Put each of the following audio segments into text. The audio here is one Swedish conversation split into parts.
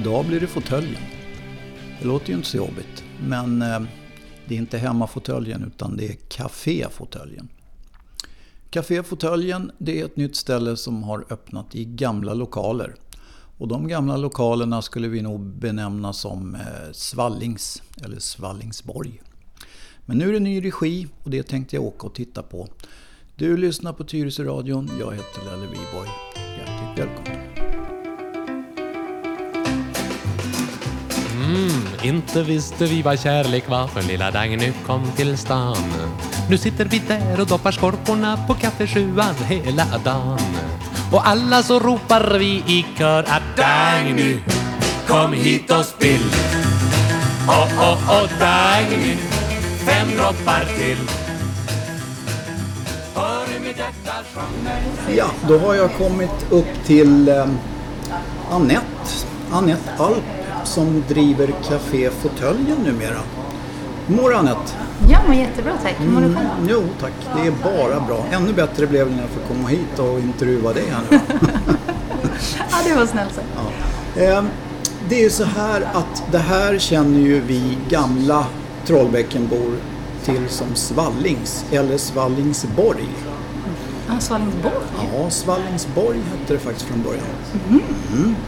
Idag blir det fåtöljen. Det låter ju inte så jobbigt, men eh, det är inte hemmafåtöljen utan det är kaféfåtöljen. Kaféfåtöljen det är ett nytt ställe som har öppnat i gamla lokaler. Och de gamla lokalerna skulle vi nog benämna som eh, Svallings eller Svallingsborg. Men nu är det ny regi och det tänkte jag åka och titta på. Du lyssnar på Tyresö-radion. Jag heter Lelle Wiborg. Hjärtligt välkommen. Inte visste vi vad kärlek var för lilla Dagny kom till stan. Nu sitter vi där och doppar skorporna på kaffesjuan hela dagen. Och alla så ropar vi i kör att Dagny, kom hit och spill. Åh, åh, åh, Dagny, fem droppar till. Hör. Ja, då har jag kommit upp till eh, Annette. Annette Alp som driver Café Fåtöljen numera. Mår Annette? Ja, men jättebra tack. Hur mår du själv? Jo tack, det är bara bra. Ännu bättre blev det när jag fick komma hit och intervjua dig här nu. Ja, det var snällt sagt. Ja. Eh, Det är ju så här att det här känner ju vi gamla Trollbäckenbor till som Svallings eller Svallingsborg. Svallingsborg. Ja, Svallingsborg hette det faktiskt från början.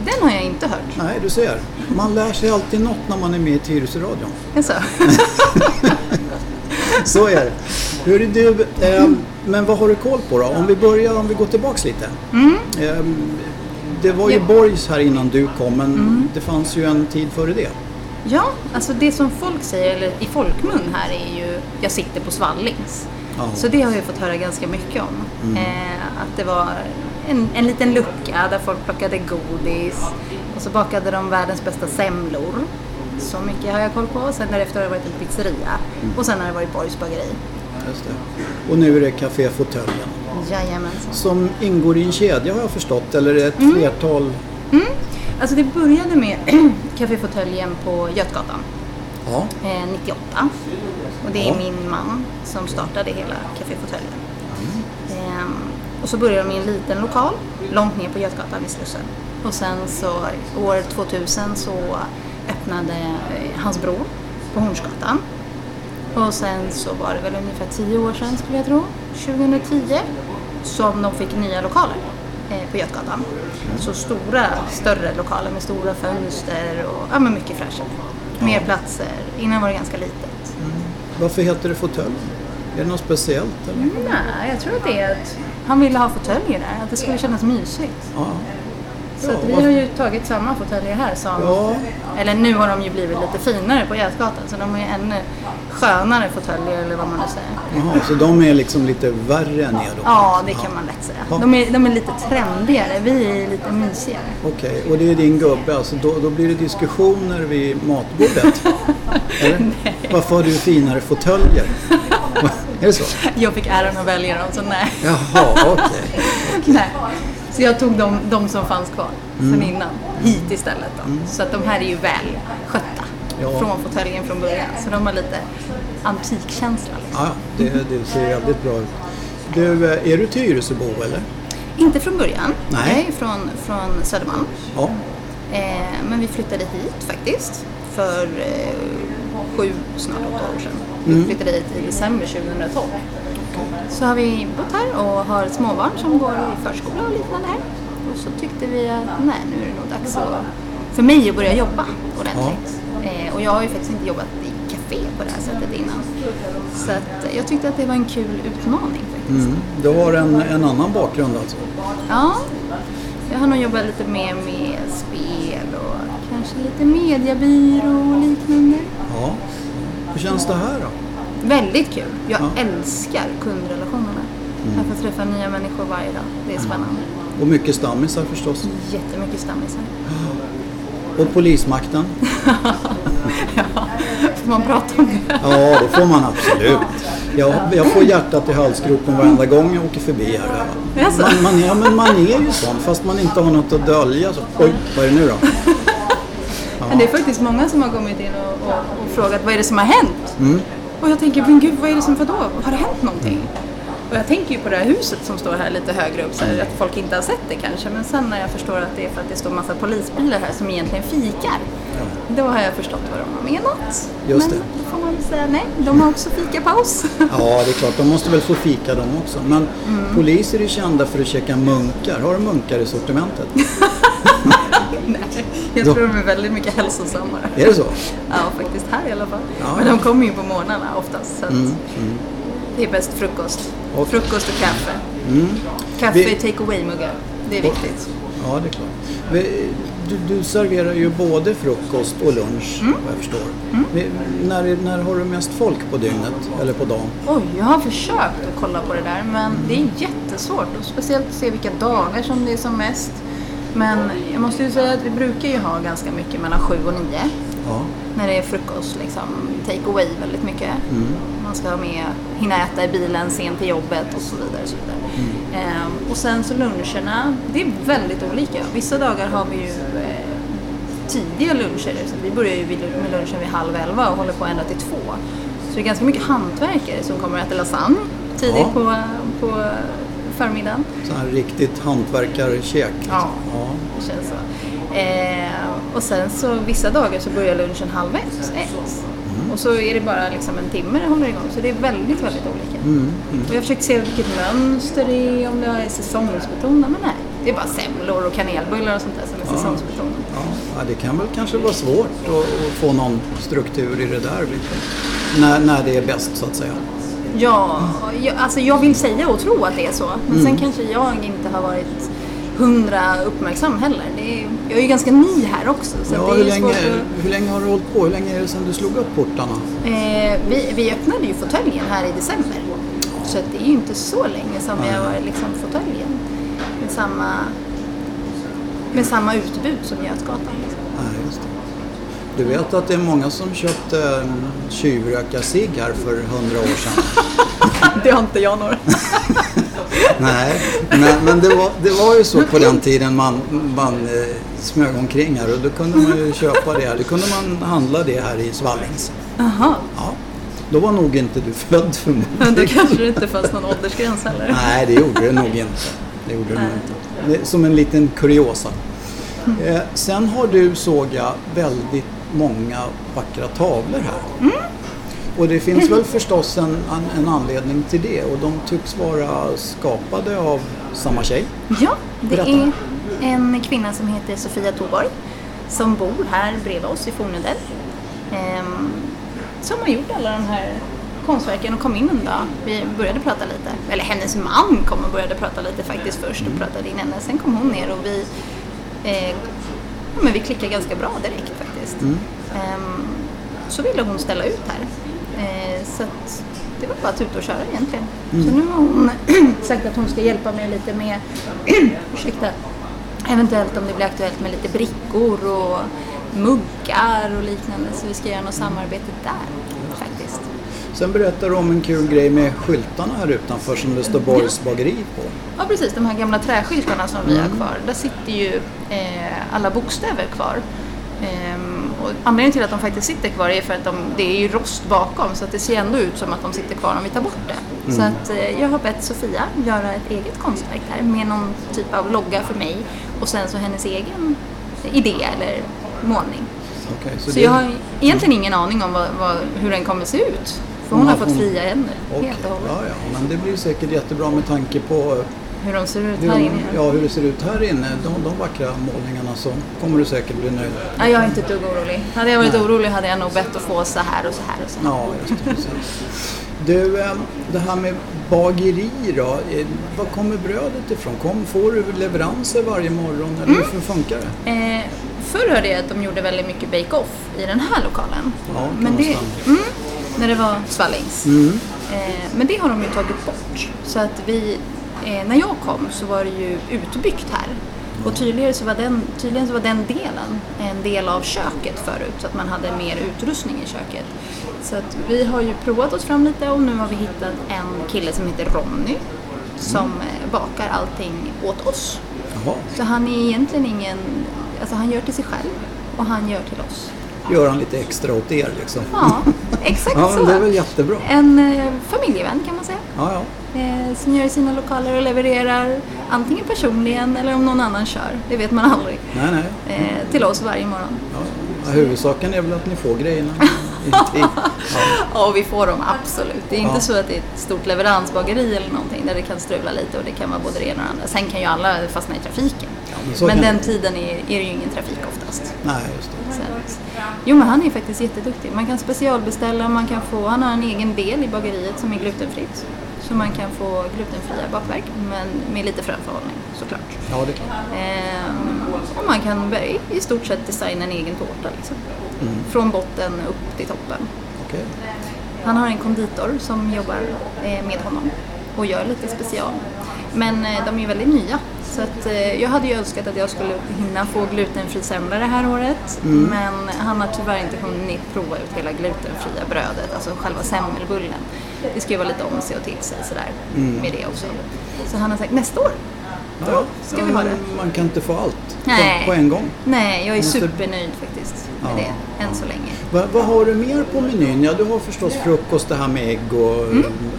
Den har jag inte hört. Nej, du ser. Man lär sig alltid något när man är med i Tyresö-radion. Jaså? Så är det. Hur är du, eh, men vad har du koll på då? Om vi börjar, om vi går tillbaks lite. Eh, det var ju Ja. Borgs här innan du kom, men det fanns ju en tid före det. Ja, alltså det som folk säger, eller i folkmun här, är ju jag sitter på Svallings. Så det har jag fått höra ganska mycket om. Eh, att det var en, en liten lucka där folk plockade godis och så bakade de världens bästa semlor. Så mycket har jag koll på. Sen därefter har det varit en pizzeria. Och sen har det varit Borgs bageri. Just det. Och nu är det Café Fåtöljen. Jajamensan. Som ingår i en kedja har jag förstått, eller ett flertal. Alltså det började med Caféfåtöljen på Götgatan Ja, eh, 98. Och det är Ja. min man som startade hela Caféfåtöljen. Ehm, och så började de i en liten lokal långt ner på Götgatan vid Slussen. Och sen så år 2000 så öppnade eh, hans bror på Hornsgatan. Och sen så var det väl ungefär 10 år sedan skulle jag tro, 2010, som de fick nya lokaler eh, på Götgatan. Så stora, större lokaler med stora fönster och ja, men mycket fräschare. Mer platser. Innan var det ganska litet. varför heter det Fåtöljen? Är det något speciellt eller? Nej, jag tror att det är att han ville ha fåtöljer där, att det skulle kännas mysigt. Ja. Så vi har ju tagit samma fåtöljer här som, eller nu har de ju blivit lite finare på Götgatan så de har ju ännu skönare fåtöljer eller vad man nu säger. Jaha, så de är liksom lite värre än er då? Ja, det kan man lätt säga. De är, de är lite trendigare, vi är lite mysigare. Okej, och det är din gubbe, alltså då, då blir det diskussioner vid matbordet? Eller? Varför har du finare fåtöljer? är det så? Jag fick äran att välja dem, så nej. Jaha, okej. nej. Så jag tog de, de som fanns kvar sen innan, hit istället då. Så att de här är ju väl skötta Ja. från fåtöljen från början. Så de har lite antikkänsla. Liksom. Ja, det, det ser väldigt bra ut. Du, eh, är du Tyresöbo eller? Inte från början. Nej. Jag är från, från Södermalm. Ja. Eh, men vi flyttade hit faktiskt för eh, sju, snart åtta år sedan. Vi flyttade hit i december 2012. Så har vi bott här och har småbarn som går i förskola och liknande här. Och så tyckte vi att nej, nu är det nog dags att, för mig att börja jobba ordentligt. Eh, och jag har ju faktiskt inte jobbat i café på det här sättet innan. Så att jag tyckte att det var en kul utmaning faktiskt. Mm. Du har en, en annan bakgrund alltså? Ja, jag har nog jobbat lite mer med spel och kanske lite mediebyrå och liknande. Ja. Hur känns det här då? Väldigt kul. Jag Ja. älskar kundrelationerna. Jag får träffa nya människor varje dag. Det är spännande. Och mycket stammisar förstås. Jättemycket stammisar. Och polismakten? Får man prata om det? Ja, det får man absolut. Jag, jag får hjärtat i halsgropen varenda gång jag åker förbi här. Man, man, ja, men man är ju sån fast man inte har något att dölja. Så, oj, vad är det nu då? Men det är faktiskt många som har kommit in och, och, och frågat vad är det som har hänt? Mm. Och jag tänker, men gud vad är det som, vadå? Har det hänt någonting? Och jag tänker ju på det här huset som står här lite högre upp, så här, att folk inte har sett det kanske. Men sen när jag förstår att det är för att det står massa polisbilar här som egentligen fikar. Då har jag förstått vad de har menat. Just men det. då får man väl säga nej, de har också fikapaus. Ja, det är klart. De måste väl få fika de också. Men poliser är kända för att käka munkar. Har du munkar i sortimentet? nej, jag tror de är väldigt mycket hälsosammare. Är det så? Ja, faktiskt här i alla fall. Ja. Men de kommer ju på morgnarna oftast. Så att Mm, Det är bäst frukost. Och- Frukost och kaffe. Kaffe Vi- i take away-muggar. Det är viktigt. Ja, det är klart. Vi- Du, du serverar ju både frukost och lunch, Mm. vad jag förstår. Vi- När, är- när har du mest folk på dygnet? Eller på dagen? Oj, jag har försökt att kolla på det där men det är jättesvårt. Och speciellt att se vilka dagar som det är som mest. Men jag måste ju säga att vi brukar ju ha ganska mycket mellan sju och nio. Ja. När det är frukost, liksom take away väldigt mycket. Man ska ha med, hinna äta i bilen sent till jobbet och så vidare. Och, så vidare. Ehm, och sen så luncherna, det är väldigt olika. Vissa dagar har vi ju eh, tidiga luncher. Så vi börjar ju med lunchen vid halv elva och håller på ända till två. Så det är ganska mycket hantverkare som kommer att äta lasagne tidigt Ja. på, på förmiddagen. Så här riktigt hantverkarkäk. Ja. ja. Det känns så. Eh, och sen så vissa dagar så börjar lunchen halv ett. ett. Och så är det bara liksom en timme det håller igång. Så det är väldigt, väldigt olika. Och jag har försökt se vilket mönster det är, om det är säsongsbetonat. Men nej, det är bara semlor och kanelbullar och sånt där som är säsongsbetonat. Ja. ja, det kan väl kanske vara svårt att, att få någon struktur i det där. När, när det är bäst så att säga. Ja, jag, alltså jag vill säga och tro att det är så. Men Mm. sen kanske jag inte har varit hundra uppmärksam heller. Är, jag är ju ganska ny här också. Så Ja, det är hur, länge, att... hur länge har du hållit på? Hur länge är det sedan du slog upp portarna? Eh, vi, vi öppnade ju fåtöljen här i december. Så det är ju inte så länge som vi har varit liksom fåtöljen. Med samma, med samma utbud som Götgatan. Liksom. Du vet att det är många som köpte en tjuvröka-cigg här för hundra år sedan? Det har inte jag några. Nej, men, men det, var, det var ju så på den tiden man, man eh, smög omkring här och då kunde man ju köpa det här. Då kunde man handla det här i Svallings. Jaha, Ja, då var nog inte du född men då förmodligen. kanske det inte fanns någon åldersgräns heller. Nej, det gjorde det nog inte. Det gjorde det inte. Det som en liten kuriosa. Eh, sen har du, såg jag, väldigt många vackra tavlor här. Och det finns väl förstås en, en, en anledning till det och de tycks vara skapade av samma tjej. Ja, det Berätta. är en kvinna som heter Sofia Thorborg som bor här bredvid oss i Fornudel. Ehm, som har gjort alla de här konstverken och kom in en dag. Vi började prata lite. Eller hennes man kom och började prata lite faktiskt först och pratade in henne. Sen kom hon ner och vi, eh, men vi klickade ganska bra direkt faktiskt. Ehm, så ville hon ställa ut här. Eh, så att det var bara att tuta och köra egentligen. Så nu har hon sagt att hon ska hjälpa mig lite med, ursäkta, eventuellt om det blir aktuellt med lite brickor och muggar och liknande. Så vi ska göra något samarbete där faktiskt. Sen berättar du om en kul grej med skyltarna här utanför som det står Borgs bageri på. Ja precis, de här gamla träskyltarna som vi har kvar. Där sitter ju eh, alla bokstäver kvar. Ehm, och anledningen till att de faktiskt sitter kvar är för att de, det är ju rost bakom så att det ser ändå ut som att de sitter kvar om vi tar bort det. Så att eh, jag har bett Sofia göra ett eget konstverk här med någon typ av logga för mig och sen så hennes egen idé eller målning. Okej, Så, det- jag har egentligen ingen aning om vad, vad, hur den kommer se ut. För hon Ja, har fått hon- fria händer Okej, helt och hållet. ja, ja, men det blir säkert jättebra med tanke på Hur de ser ut hur, här inne. ja, hur det ser ut här inne. De, de vackra målningarna så kommer du säkert bli nöjd. Ja, jag är inte ett dugg orolig. Hade jag varit orolig hade jag nog bett att få så här och så här och så här. Ja, just det. precis. Du, eh, det här med bageri då. eh, Var kommer brödet ifrån? Kom, får du leveranser varje morgon eller Mm. hur funkar det? Eh, förr hörde jag att de gjorde väldigt mycket bake-off i den här lokalen. Ja, men det, mm, när det var Svallings. Mm. Eh, men det har de ju tagit bort. Så att vi, eh, när jag kom så var det ju utbyggt här. Och tydligen så, var den, tydligen så var den delen en del av köket förut, så att man hade mer utrustning i köket. Så att vi har ju provat oss fram lite och nu har vi hittat en kille som heter Ronny som eh, bakar allting åt oss. Jaha. Så han är egentligen ingen, alltså han gör till sig själv och han gör till oss. gör han lite extra åt er liksom. Ja, exakt Ja, så. det är väl jättebra. En eh, familjevän kan man säga. Ja, ja. Eh, som gör sina lokaler och levererar antingen personligen eller om någon annan kör. Det vet man aldrig. Nej, nej. Eh, till oss varje morgon. Ja. Huvudsaken är väl att ni får grejerna. Ja. Ja, och vi får dem absolut. Det är inte Ja. så att det är ett stort leveransbageri eller någonting där det kan strula lite och det kan vara både det ena och det andra. Sen kan ju alla fastna i trafiken. Ja, men men den tiden är, är det ju ingen trafik oftast. Nej, just det. Så jo men han är faktiskt jätteduktig. Man kan specialbeställa, man kan få, han har en egen del i bageriet som är glutenfritt. Så man kan få glutenfria bakverk men med lite framförhållning såklart. Ja, det. Ehm, och man kan i stort sett designa en egen tårta liksom. Mm. Från botten upp till toppen. Okej. Han har en konditor som jobbar eh, med honom och gör lite special. Men eh, de är ju väldigt nya. Så att, eh, jag hade ju önskat att jag skulle hinna få glutenfri semla det här året. Men han har tyvärr inte hunnit prova ut hela glutenfria brödet, alltså själva semmelbullen. Det ska ju vara lite om sig och till sig sådär med det också. Så han har sagt nästa år, Ja, ska ja, vi ha det. Man kan inte få allt Nej. på, en gång. Nej, jag är Måste- supernöjd faktiskt med Ja. det än så länge. Va, vad har du mer på menyn? Ja, du har förstås frukost, det här med ägg och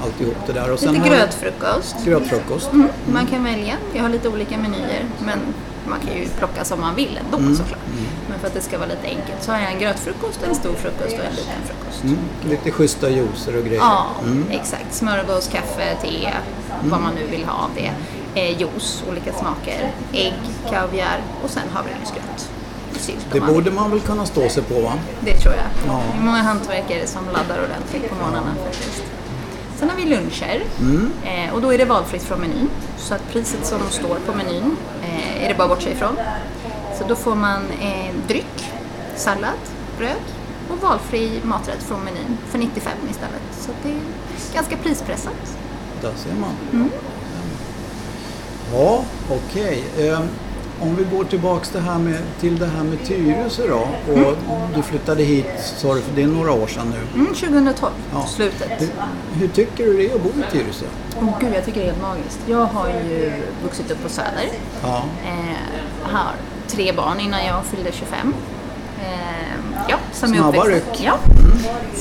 alltihop det där. Och sen Mm. Lite har du grötfrukost. grötfrukost. Mm, man kan välja. Jag har lite olika menyer men man kan ju plocka som man vill ändå Mm. såklart. Men för att det ska vara lite enkelt så har jag en grötfrukost, en stor frukost och en liten frukost. Mm. Lite schyssta juicer och grejer. Ja, Mm. exakt. Smörgås, kaffe, te, vad man nu vill ha av det. Eh, juice, olika smaker, ägg, kaviar och sen havregrynsgröt. Det borde man väl kunna stå sig på va? Det tror jag. Ja. Det är många hantverkare som laddar ordentligt på morgnarna faktiskt. Sen har vi luncher Mm. eh, och då är det valfritt från menyn. Så att priset som står på menyn är det bara att bortse ifrån. Så då får man eh, dryck, sallad, bröd och valfri maträtt från menyn för 95 istället. Så det är ganska prispressat. Där ser man. Mm. Ja, okej. Ehm, om vi går tillbaks det här med, till det här med Tyresö då. Och Mm. Du flyttade hit, sa du, för det är några år sedan nu. Mm, 2012, Ja. slutet. Hur, hur tycker du det är att bo i Tyresö? Åh gud, jag tycker det är helt magiskt. Jag har ju vuxit upp på Söder. Ja, Eh, har tre barn innan jag fyllde 25. Eh, ja, som Snabba är uppväxta, ryck. Ja,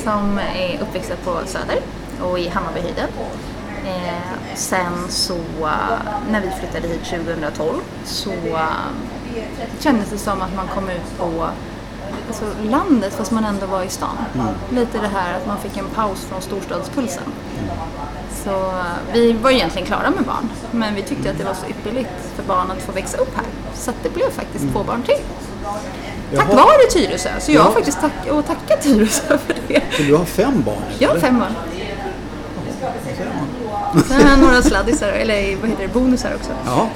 som är uppväxta på Söder och i Hammarbyhöjden. Eh, sen så eh, när vi flyttade hit 2012 så eh, kändes det som att man kom ut på alltså, landet fast man ändå var i stan. Lite det här att man fick en paus från storstadspulsen. Så eh, vi var egentligen klara med barn, men vi tyckte att det var så ypperligt för barn att få växa upp här. Så det blev faktiskt två barn till. Tack Jaha. vare Tyresö, så jag har Ja. faktiskt tack och tacka Tyresö för det. så du har fem barn? Jag har fem barn. Sen har jag några sladdisar, eller vad heter det, bonusar också. Ja,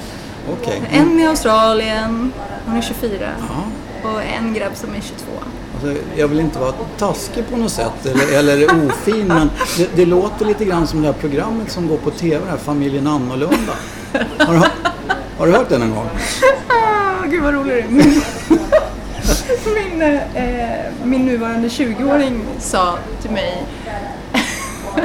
okej. En i Australien, hon är 24. Ja. Och en grabb som är 22. Alltså, jag vill inte vara taskig på något sätt eller, eller ofin men det, det låter lite grann som det här programmet som går på TV, här Familjen Annorlunda. Har du, har du hört det någon gång? Ah, gud vad rolig du är. Min, min, eh, min nuvarande 20-åring sa till mig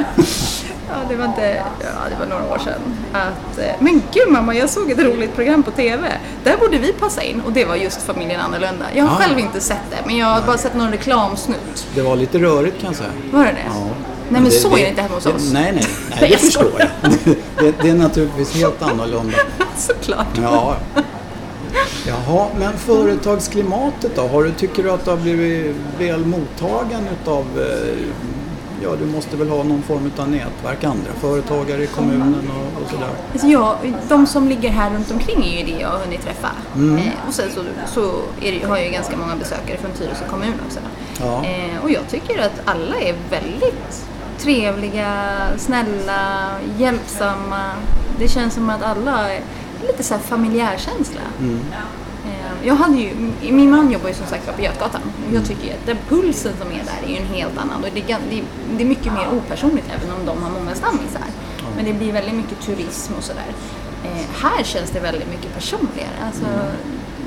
Ja, det var inte, ja, det var några år sedan. Att, eh, men gud mamma, jag såg ett roligt program på TV. Där borde vi passa in. Och det var just Familjen Annorlunda. Jag har Ah. själv inte sett det, men jag har bara sett någon reklamsnutt. Det var lite rörigt kan jag säga. Var det det? Ja. Nej men så är det inte hemma hos det, oss. Nej, nej, nej Jag det förstår jag. Det, det är naturligtvis helt annorlunda. Såklart. Ja. Jaha, men företagsklimatet då? Har du, tycker du att du har blivit väl mottagen utav, eh, ja du måste väl ha någon form av nätverk, andra företagare i kommunen och, och sådär? Alltså jag, de som ligger här runt omkring är ju det jag har hunnit träffa. Mm. Eh, och sen så, så det, har jag ju ganska många besökare från Tyresö kommun också. Ja. Eh, och jag tycker att alla är väldigt trevliga, snälla, hjälpsamma. Det känns som att alla är lite så här familjärkänsla. Mm. Jag hade ju, min man jobbar ju som sagt på Götgatan. Jag tycker att den pulsen som är där är ju en helt annan. Och det är, det är, mycket mer opersonligt även om de har många stammisar. Men det blir väldigt mycket turism och sådär. Eh, här känns det väldigt mycket personligare. Alltså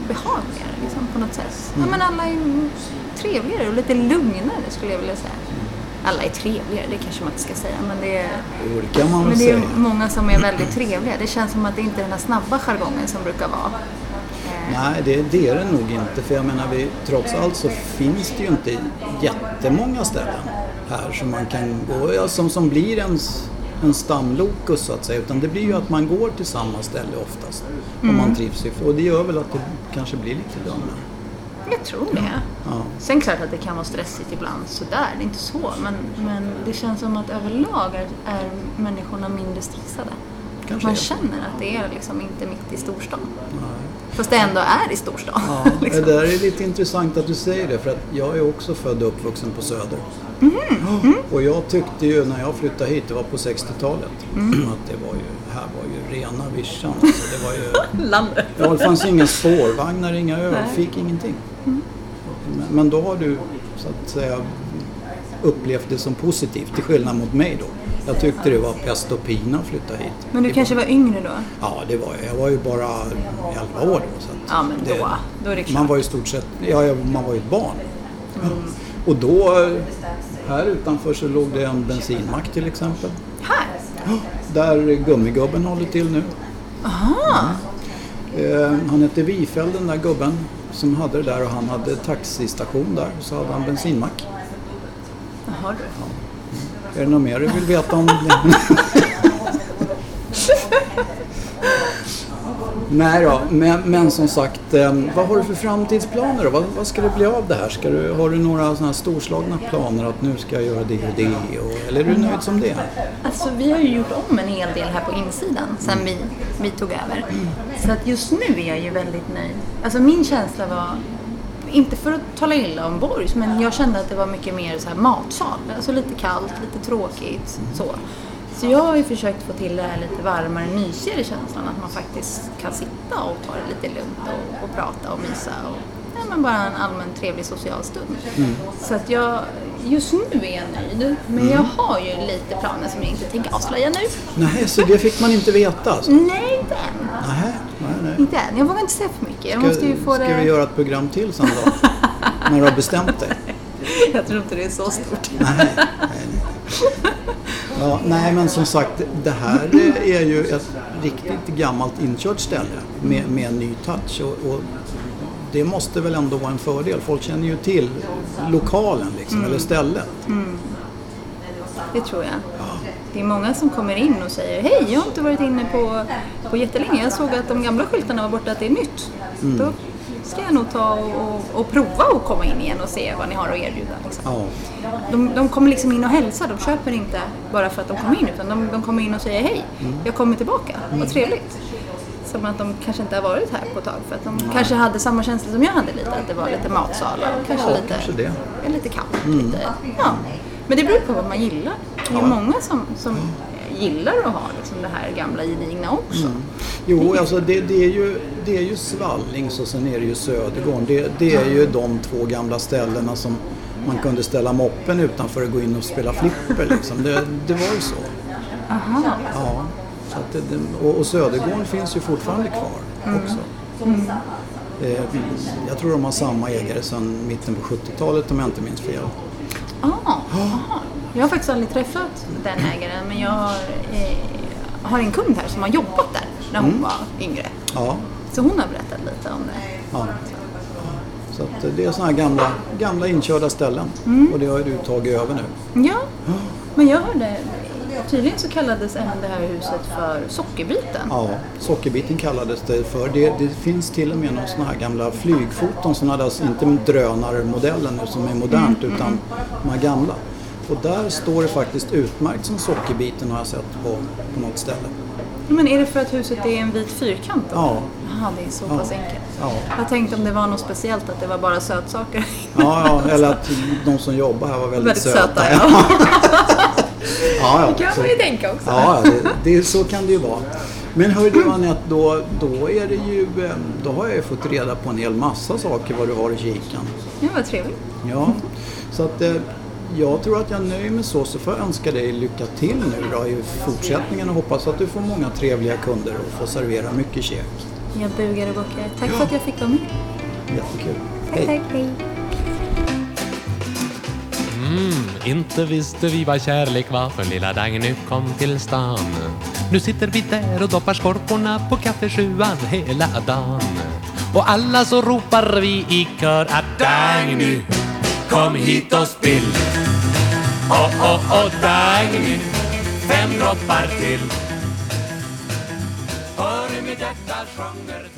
behagligare liksom, på något sätt. Ja, men alla är trevligare och lite lugnare skulle jag vilja säga. Alla är trevligare, det kanske man inte ska säga. Men det är, det men det är många som är väldigt trevliga. Det känns som att det inte är den här snabba jargongen som brukar vara. Nej, det, det är det nog inte. För jag menar, vi, trots allt så finns det ju inte jättemånga ställen här som man kan gå, ja, som, som blir ens en stamlokus så att säga. Utan det blir ju att man går till samma ställe oftast. Om Mm. man trivs i. Och det gör väl att det kanske blir lite lugnare. Jag tror det. Ja. Sen klart att det kan vara stressigt ibland sådär, det är inte så. Men, men det känns som att överlag är, är människorna mindre stressade. Kanske Man känner att det är liksom inte mitt i storstan. Fast det ändå är i storstan. Ja, liksom. Det där är lite intressant att du säger det för att jag är också född och uppvuxen på Söder. Mhm. Ja, Och jag tyckte ju när jag flyttade hit, det var på 60-talet, Mm. att det var ju, här var ju rena vischan. Alltså, det var ju, Landet. ja, det fanns inga spårvagnar, inga ölfik, ingenting. Mm. Men, men då har du så att säga upplevt det som positivt till skillnad mot mig då. Jag tyckte det var pest och pina att flytta hit. Men du kanske var yngre då? Ja, det var jag. Jag var ju bara 11 år då. Så Ja, men då, då är det klart. man var ju stort sett, ja, man var ju ett barn. Och då, här utanför så låg det en bensinmack till exempel. Här? Där gummigubben håller till nu. Aha! Eh, han hette Wifeld den där gubben som hade det där och han hade taxistation där. Så hade han bensinmack. Jaha du. Är det något mer du vill veta om? Nej då, men, men som sagt, eh, vad har du för framtidsplaner då? Vad, vad ska det bli av det här? Ska du, har du några sådana här storslagna planer att nu ska jag göra det och det? Och, eller är du nöjd som det? Alltså vi har ju gjort om en hel del här på insidan sen vi, vi tog över. Så att just nu är jag ju väldigt nöjd. Alltså min känsla var, inte för att tala illa om Borgs, men jag kände att det var mycket mer så här matsal. Alltså lite kallt, lite tråkigt så. Så jag har ju försökt få till det här lite varmare, mysigare känslan att man faktiskt kan sitta och ta det lite lugnt och, och prata och mysa. Och, ja, men bara en allmän trevlig social stund. Så att jag, just nu är jag nöjd. Men jag har ju lite planer som jag inte tänker avslöja nu. Nej, så det fick man inte veta alltså? Nej, inte än. Nej, nej, nej. Inte än. Jag vågar inte säga för mycket. Jag Ska, måste ju få ska det... vi göra ett program till sen då? När du har bestämt dig? Jag tror inte det är så stort. Nej, nej, nej. Ja, nej, men som sagt, det här är ju ett riktigt gammalt inkört ställe med, med en ny touch. Och, och det måste väl ändå vara en fördel. Folk känner ju till lokalen liksom, eller stället. Det tror jag. Det är många som kommer in och säger Hej, jag har inte varit inne på, på jättelänge. Jag såg att de gamla skyltarna var borta, att det är nytt. Då ska jag nog ta och, och, prova att komma in igen och se vad ni har att erbjuda. Liksom. Ja, De, de kommer liksom in och hälsar. De köper inte bara för att de kommer in utan de, de kommer in och säger hej, jag kommer tillbaka. Vad trevligt. Som att de kanske inte har varit här på ett tag för att de kanske hade samma känsla som jag hade lite. Att det var lite matsal och kanske Ja, lite, kanske det. lite kallt. Lite, ja. Men det beror på vad man gillar. Det är Ja. många som, som gillar att ha liksom det här gamla gedigna också. Jo, alltså det, det, är ju, det är ju Svallings och sen är det ju Södergården. Det, det är ju de två gamla ställena som man kunde ställa moppen utanför och gå in och spela flipper. Liksom. Det, det var ju så. Aha. Ja, så att det, det, och, och Södergården finns ju fortfarande kvar också. Eh, jag tror de har samma ägare sedan mitten på 70-talet om jag inte minns fel. Ah, aha. Jag har faktiskt aldrig träffat den ägaren men jag har, eh, har en kund här som har jobbat där när hon var yngre. Ja, Så hon har berättat lite om det. ja. Så att eh, det är sådana här gamla, gamla inkörda ställen och det har ju du tagit över nu. Ja, men jag hörde, tydligen så kallades även det här huset för Sockerbiten. Ja, sockerbiten kallades det för. Det, det finns till och med några sådana här gamla flygfoton, sådana där, inte drönarmodellen nu som är modernt utan de här gamla. Och där står det faktiskt utmärkt som sockerbiten har jag sett på, på något ställe. Men är det för att huset är en vit fyrkant då? Ja, Jaha, det är så pass enkelt. ja. Jag tänkte om det var något speciellt, att det var bara sötsaker. Ja, ja, eller att de som jobbar här var väldigt, Väldigt söta, ja. ja. ja, ja. Det kan man ju tänka också. ja det, det, så kan det ju vara. Men hör du Anette, då, då är det ju, eh, då har jag ju fått reda på en hel massa saker vad du har i kikan. Ja, vad trevligt. Ja, så att eh, jag tror att jag nöjer mig så, så får jag önska dig lycka till nu då i fortsättningen och hoppas att du får många trevliga kunder och får servera mycket käk. Jag bugar och bockar. Tack för att jag fick vara med. Jättekul. Tack, tack, hej. Mm, inte visste vi vad kärlek var för lilla Dagny kom till stan. Nu sitter vi där och doppar skorporna på kaffesjuan hela dagen. Och alla så ropar vi i kör att Dagny, kom hit och spill. Åh, åh, åh, Dagny, fem droppar till. Hör hur mitt hjärta sjunger